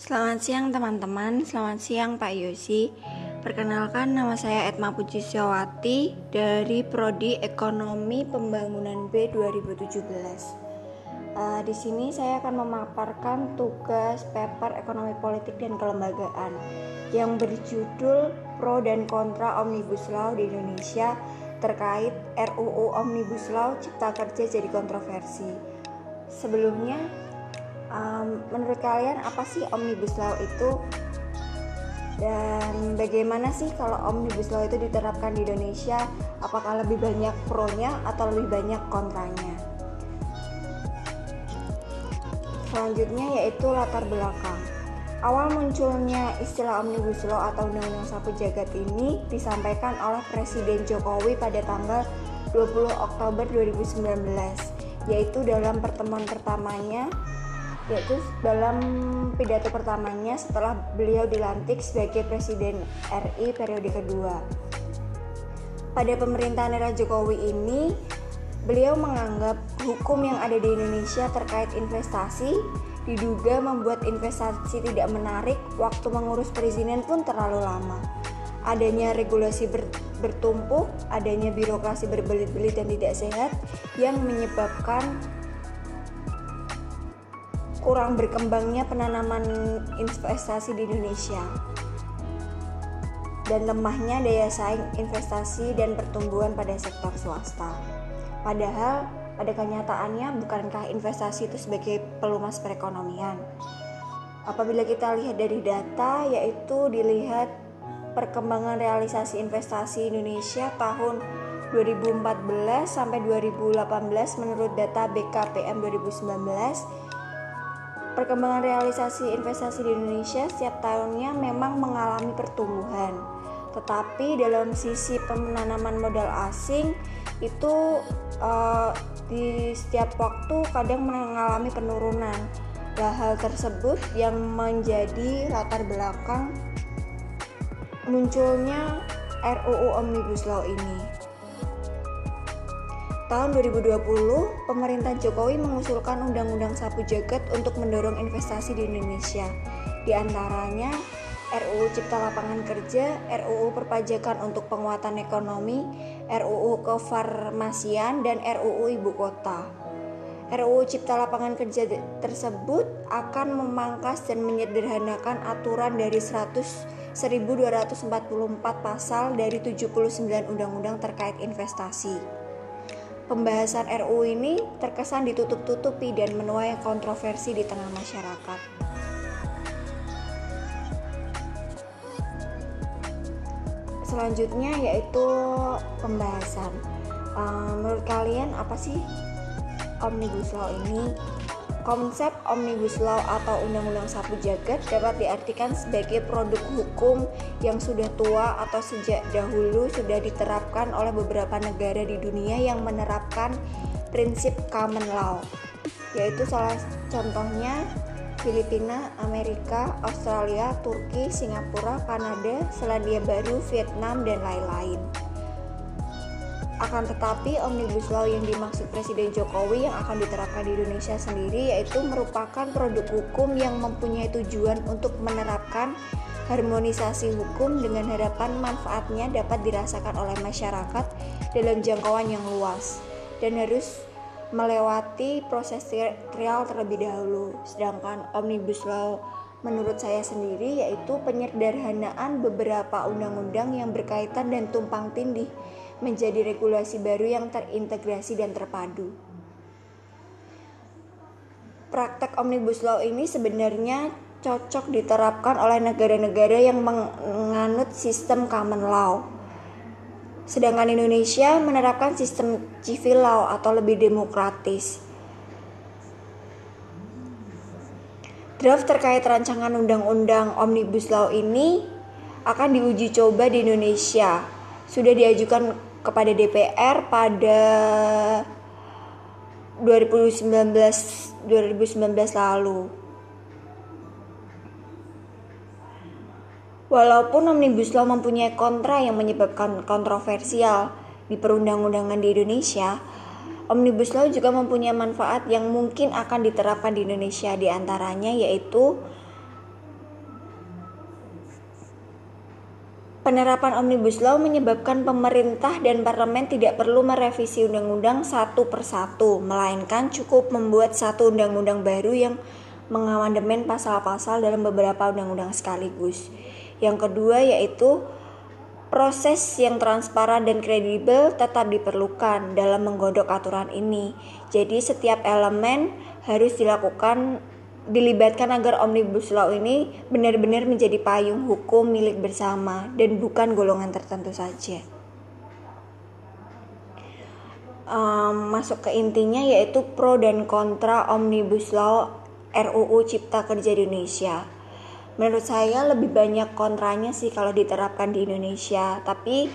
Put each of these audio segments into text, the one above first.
Selamat siang teman-teman, selamat siang Pak Yosi. Perkenalkan nama saya Etma Puji Syawati dari Prodi Ekonomi Pembangunan B 2017. Uh, di sini saya akan memaparkan tugas paper Ekonomi Politik dan Kelembagaan yang berjudul Pro dan Kontra Omnibus Law di Indonesia terkait RUU Omnibus Law Cipta Kerja jadi kontroversi. Sebelumnya um, menurut kalian apa sih omnibus law itu? Dan bagaimana sih kalau omnibus law itu diterapkan di Indonesia? Apakah lebih banyak pro-nya atau lebih banyak kontranya? Selanjutnya yaitu latar belakang. Awal munculnya istilah omnibus law atau undang-undang sapu jagat ini disampaikan oleh Presiden Jokowi pada tanggal 20 Oktober 2019 yaitu dalam pertemuan pertamanya yaitu dalam pidato pertamanya setelah beliau dilantik sebagai Presiden RI periode kedua. Pada pemerintahan era Jokowi ini, beliau menganggap hukum yang ada di Indonesia terkait investasi diduga membuat investasi tidak menarik, waktu mengurus perizinan pun terlalu lama. Adanya regulasi ber, bertumpuk, adanya birokrasi berbelit-belit dan tidak sehat yang menyebabkan kurang berkembangnya penanaman investasi di Indonesia dan lemahnya daya saing investasi dan pertumbuhan pada sektor swasta. Padahal pada kenyataannya bukankah investasi itu sebagai pelumas perekonomian? Apabila kita lihat dari data yaitu dilihat perkembangan realisasi investasi Indonesia tahun 2014 sampai 2018 menurut data BKPM 2019 perkembangan realisasi investasi di Indonesia setiap tahunnya memang mengalami pertumbuhan. Tetapi dalam sisi penanaman modal asing itu uh, di setiap waktu kadang mengalami penurunan. Nah, hal tersebut yang menjadi latar belakang munculnya RUU Omnibus Law ini tahun 2020, pemerintah Jokowi mengusulkan Undang-Undang Sapu Jagat untuk mendorong investasi di Indonesia. Di antaranya RUU Cipta Lapangan Kerja, RUU Perpajakan untuk Penguatan Ekonomi, RUU Kefarmasian, dan RUU Ibu Kota. RUU Cipta Lapangan Kerja tersebut akan memangkas dan menyederhanakan aturan dari 100 1244 pasal dari 79 undang-undang terkait investasi pembahasan RUU ini terkesan ditutup-tutupi dan menuai kontroversi di tengah masyarakat. Selanjutnya yaitu pembahasan. Uh, menurut kalian apa sih Omnibus Law ini? Konsep Omnibus Law atau Undang-Undang Sapu Jagat dapat diartikan sebagai produk hukum yang sudah tua atau sejak dahulu sudah diterapkan oleh beberapa negara di dunia yang menerapkan prinsip common law, yaitu salah contohnya Filipina, Amerika, Australia, Turki, Singapura, Kanada, Selandia Baru, Vietnam, dan lain-lain. Akan tetapi Omnibus Law yang dimaksud Presiden Jokowi yang akan diterapkan di Indonesia sendiri yaitu merupakan produk hukum yang mempunyai tujuan untuk menerapkan harmonisasi hukum dengan harapan manfaatnya dapat dirasakan oleh masyarakat dalam jangkauan yang luas dan harus melewati proses trial terlebih dahulu. Sedangkan Omnibus Law menurut saya sendiri yaitu penyederhanaan beberapa undang-undang yang berkaitan dan tumpang tindih menjadi regulasi baru yang terintegrasi dan terpadu. Praktek Omnibus Law ini sebenarnya cocok diterapkan oleh negara-negara yang menganut sistem common law. Sedangkan Indonesia menerapkan sistem civil law atau lebih demokratis. Draft terkait rancangan undang-undang Omnibus Law ini akan diuji coba di Indonesia. Sudah diajukan kepada DPR pada 2019 2019 lalu. Walaupun Omnibus Law mempunyai kontra yang menyebabkan kontroversial di perundang-undangan di Indonesia, Omnibus Law juga mempunyai manfaat yang mungkin akan diterapkan di Indonesia di antaranya yaitu Penerapan Omnibus Law menyebabkan pemerintah dan parlemen tidak perlu merevisi undang-undang satu persatu, melainkan cukup membuat satu undang-undang baru yang mengamandemen pasal-pasal dalam beberapa undang-undang sekaligus. Yang kedua yaitu proses yang transparan dan kredibel tetap diperlukan dalam menggodok aturan ini. Jadi setiap elemen harus dilakukan dilibatkan agar Omnibus Law ini benar-benar menjadi payung hukum milik bersama dan bukan golongan tertentu saja. Um, masuk ke intinya yaitu pro dan kontra Omnibus Law RUU Cipta Kerja di Indonesia. Menurut saya lebih banyak kontranya sih kalau diterapkan di Indonesia, tapi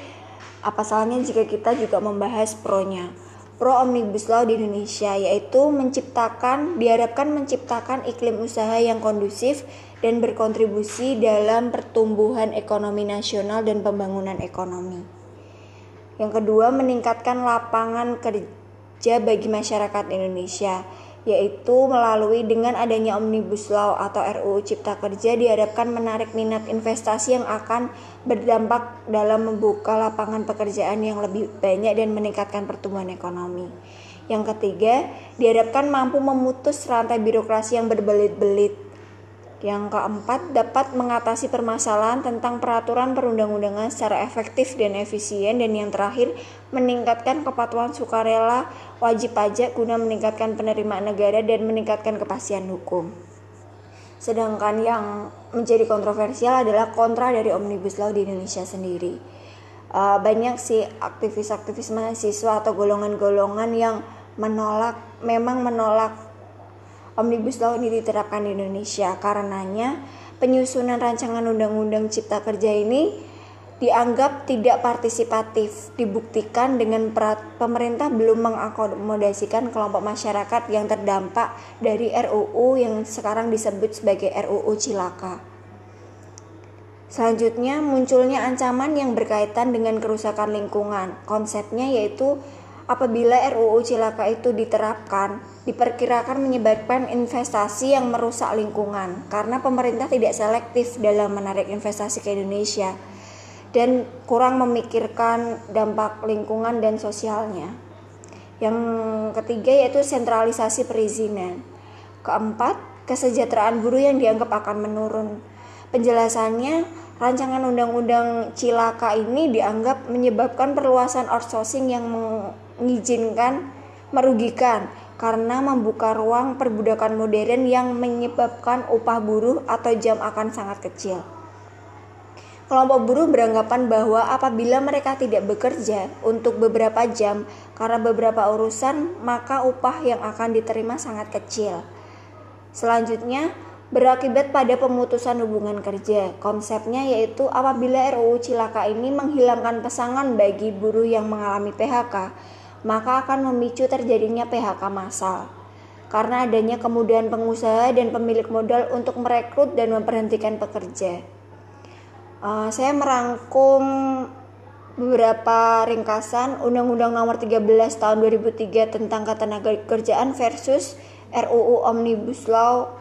apa salahnya jika kita juga membahas pro-nya pro omnibus law di Indonesia yaitu menciptakan diharapkan menciptakan iklim usaha yang kondusif dan berkontribusi dalam pertumbuhan ekonomi nasional dan pembangunan ekonomi. Yang kedua, meningkatkan lapangan kerja bagi masyarakat Indonesia yaitu melalui dengan adanya Omnibus Law atau RUU Cipta Kerja diharapkan menarik minat investasi yang akan berdampak dalam membuka lapangan pekerjaan yang lebih banyak dan meningkatkan pertumbuhan ekonomi. Yang ketiga, diharapkan mampu memutus rantai birokrasi yang berbelit-belit yang keempat, dapat mengatasi permasalahan tentang peraturan perundang-undangan secara efektif dan efisien. Dan yang terakhir, meningkatkan kepatuhan sukarela wajib pajak guna meningkatkan penerimaan negara dan meningkatkan kepastian hukum. Sedangkan yang menjadi kontroversial adalah kontra dari Omnibus Law di Indonesia sendiri. Uh, banyak sih aktivis-aktivis mahasiswa atau golongan-golongan yang menolak, memang menolak Omnibus Law ini diterapkan di Indonesia. Karenanya, penyusunan rancangan undang-undang cipta kerja ini dianggap tidak partisipatif. Dibuktikan dengan pemerintah belum mengakomodasikan kelompok masyarakat yang terdampak dari RUU yang sekarang disebut sebagai RUU Cilaka. Selanjutnya munculnya ancaman yang berkaitan dengan kerusakan lingkungan. Konsepnya yaitu apabila RUU Cilaka itu diterapkan, diperkirakan menyebabkan investasi yang merusak lingkungan karena pemerintah tidak selektif dalam menarik investasi ke Indonesia dan kurang memikirkan dampak lingkungan dan sosialnya. Yang ketiga yaitu sentralisasi perizinan. Keempat, kesejahteraan buruh yang dianggap akan menurun. Penjelasannya, rancangan undang-undang Cilaka ini dianggap menyebabkan perluasan outsourcing yang mengizinkan merugikan karena membuka ruang perbudakan modern yang menyebabkan upah buruh atau jam akan sangat kecil. Kelompok buruh beranggapan bahwa apabila mereka tidak bekerja untuk beberapa jam karena beberapa urusan, maka upah yang akan diterima sangat kecil. Selanjutnya, berakibat pada pemutusan hubungan kerja. Konsepnya yaitu apabila RUU Cilaka ini menghilangkan pesangon bagi buruh yang mengalami PHK, maka akan memicu terjadinya PHK massal karena adanya kemudahan pengusaha dan pemilik modal untuk merekrut dan memberhentikan pekerja. Uh, saya merangkum beberapa ringkasan Undang-Undang Nomor 13 Tahun 2003 tentang Ketenagakerjaan versus RUU Omnibus Law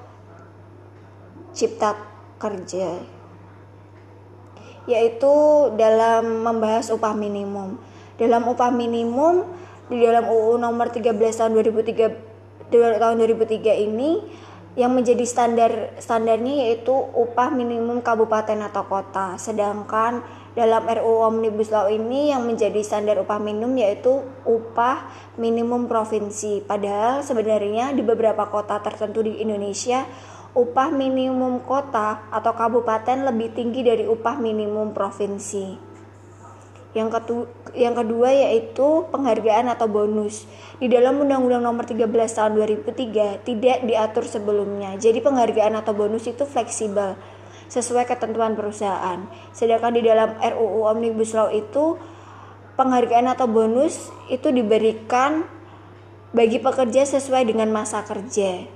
Cipta Kerja yaitu dalam membahas upah minimum. Dalam upah minimum di dalam UU nomor 13 tahun 2003 tahun 2003 ini yang menjadi standar standarnya yaitu upah minimum kabupaten atau kota. Sedangkan dalam RUU Omnibus Law ini yang menjadi standar upah minimum yaitu upah minimum provinsi. Padahal sebenarnya di beberapa kota tertentu di Indonesia upah minimum kota atau kabupaten lebih tinggi dari upah minimum provinsi. Yang, ketu yang kedua yaitu penghargaan atau bonus. Di dalam Undang-Undang Nomor 13 Tahun 2003 tidak diatur sebelumnya. Jadi penghargaan atau bonus itu fleksibel sesuai ketentuan perusahaan. Sedangkan di dalam RUU Omnibus Law itu penghargaan atau bonus itu diberikan bagi pekerja sesuai dengan masa kerja.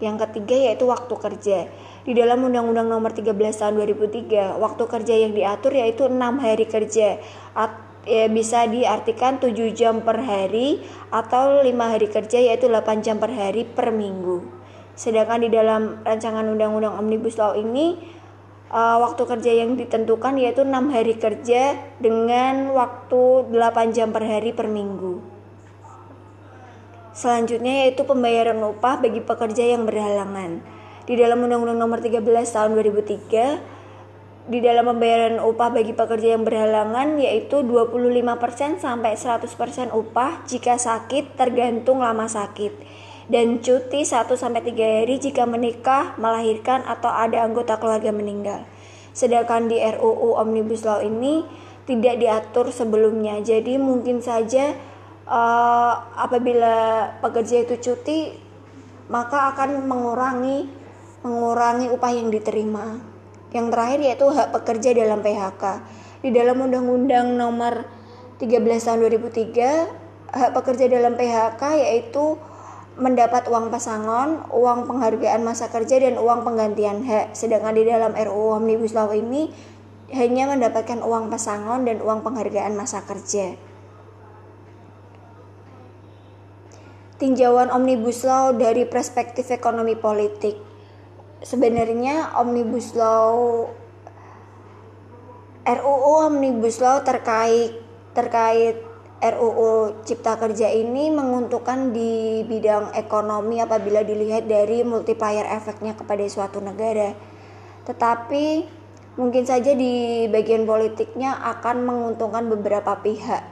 Yang ketiga yaitu waktu kerja. Di dalam Undang-Undang Nomor 13 Tahun 2003, waktu kerja yang diatur yaitu 6 hari kerja. At, ya, bisa diartikan 7 jam per hari atau 5 hari kerja yaitu 8 jam per hari per minggu. Sedangkan di dalam rancangan Undang-Undang Omnibus Law ini uh, waktu kerja yang ditentukan yaitu enam hari kerja dengan waktu 8 jam per hari per minggu. Selanjutnya yaitu pembayaran upah bagi pekerja yang berhalangan. Di dalam Undang-Undang Nomor 13 Tahun 2003 di dalam pembayaran upah bagi pekerja yang berhalangan yaitu 25% sampai 100% upah jika sakit tergantung lama sakit dan cuti 1 sampai 3 hari jika menikah, melahirkan atau ada anggota keluarga meninggal. Sedangkan di RUU Omnibus Law ini tidak diatur sebelumnya. Jadi mungkin saja uh, apabila pekerja itu cuti maka akan mengurangi mengurangi upah yang diterima. Yang terakhir yaitu hak pekerja dalam PHK. Di dalam Undang-Undang Nomor 13 Tahun 2003, hak pekerja dalam PHK yaitu mendapat uang pesangon, uang penghargaan masa kerja dan uang penggantian hak. Sedangkan di dalam RUU Omnibus Law ini hanya mendapatkan uang pesangon dan uang penghargaan masa kerja. Tinjauan Omnibus Law dari perspektif ekonomi politik. Sebenarnya Omnibus Law RUU Omnibus Law terkait terkait RUU Cipta Kerja ini menguntungkan di bidang ekonomi apabila dilihat dari multiplier efeknya kepada suatu negara. Tetapi mungkin saja di bagian politiknya akan menguntungkan beberapa pihak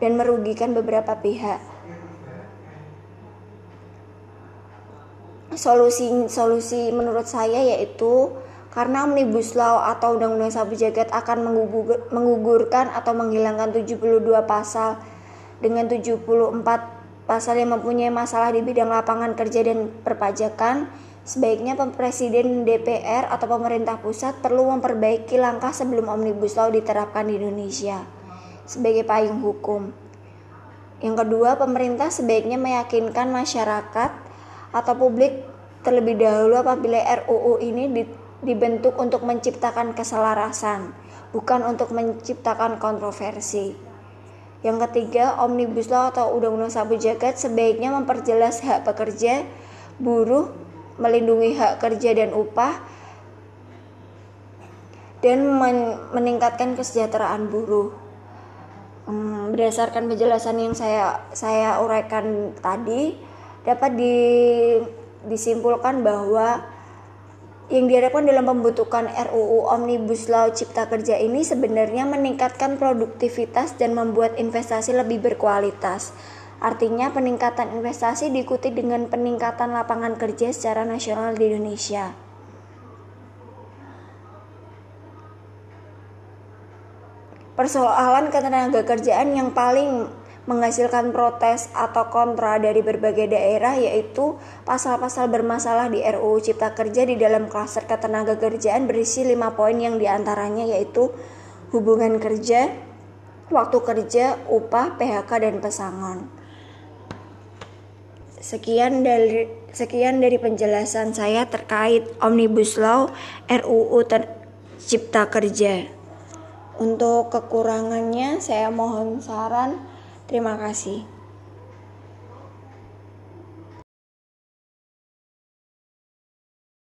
dan merugikan beberapa pihak. Solusi solusi menurut saya yaitu karena Omnibus Law atau Undang-Undang Sabu Jagat akan mengugur, mengugurkan atau menghilangkan 72 pasal dengan 74 pasal yang mempunyai masalah di bidang lapangan kerja dan perpajakan, sebaiknya Presiden DPR atau pemerintah pusat perlu memperbaiki langkah sebelum Omnibus Law diterapkan di Indonesia sebagai payung hukum. Yang kedua, pemerintah sebaiknya meyakinkan masyarakat atau publik terlebih dahulu apabila RUU ini dibentuk untuk menciptakan keselarasan, bukan untuk menciptakan kontroversi. Yang ketiga, Omnibus Law atau Undang-Undang Sabu Jagat sebaiknya memperjelas hak pekerja, buruh, melindungi hak kerja dan upah, dan men meningkatkan kesejahteraan buruh. Hmm, berdasarkan penjelasan yang saya saya uraikan tadi, dapat di, disimpulkan bahwa yang diharapkan dalam pembentukan RUU Omnibus Law Cipta Kerja ini sebenarnya meningkatkan produktivitas dan membuat investasi lebih berkualitas. Artinya peningkatan investasi diikuti dengan peningkatan lapangan kerja secara nasional di Indonesia. Persoalan ketenaga kerjaan yang paling menghasilkan protes atau kontra dari berbagai daerah yaitu pasal-pasal bermasalah di RUU Cipta Kerja di dalam klaster ketenaga kerjaan berisi lima poin yang di antaranya yaitu hubungan kerja, waktu kerja, upah, PHK, dan pesangon. Sekian dari sekian dari penjelasan saya terkait Omnibus Law RUU Cipta Kerja. Untuk kekurangannya saya mohon saran Terima kasih.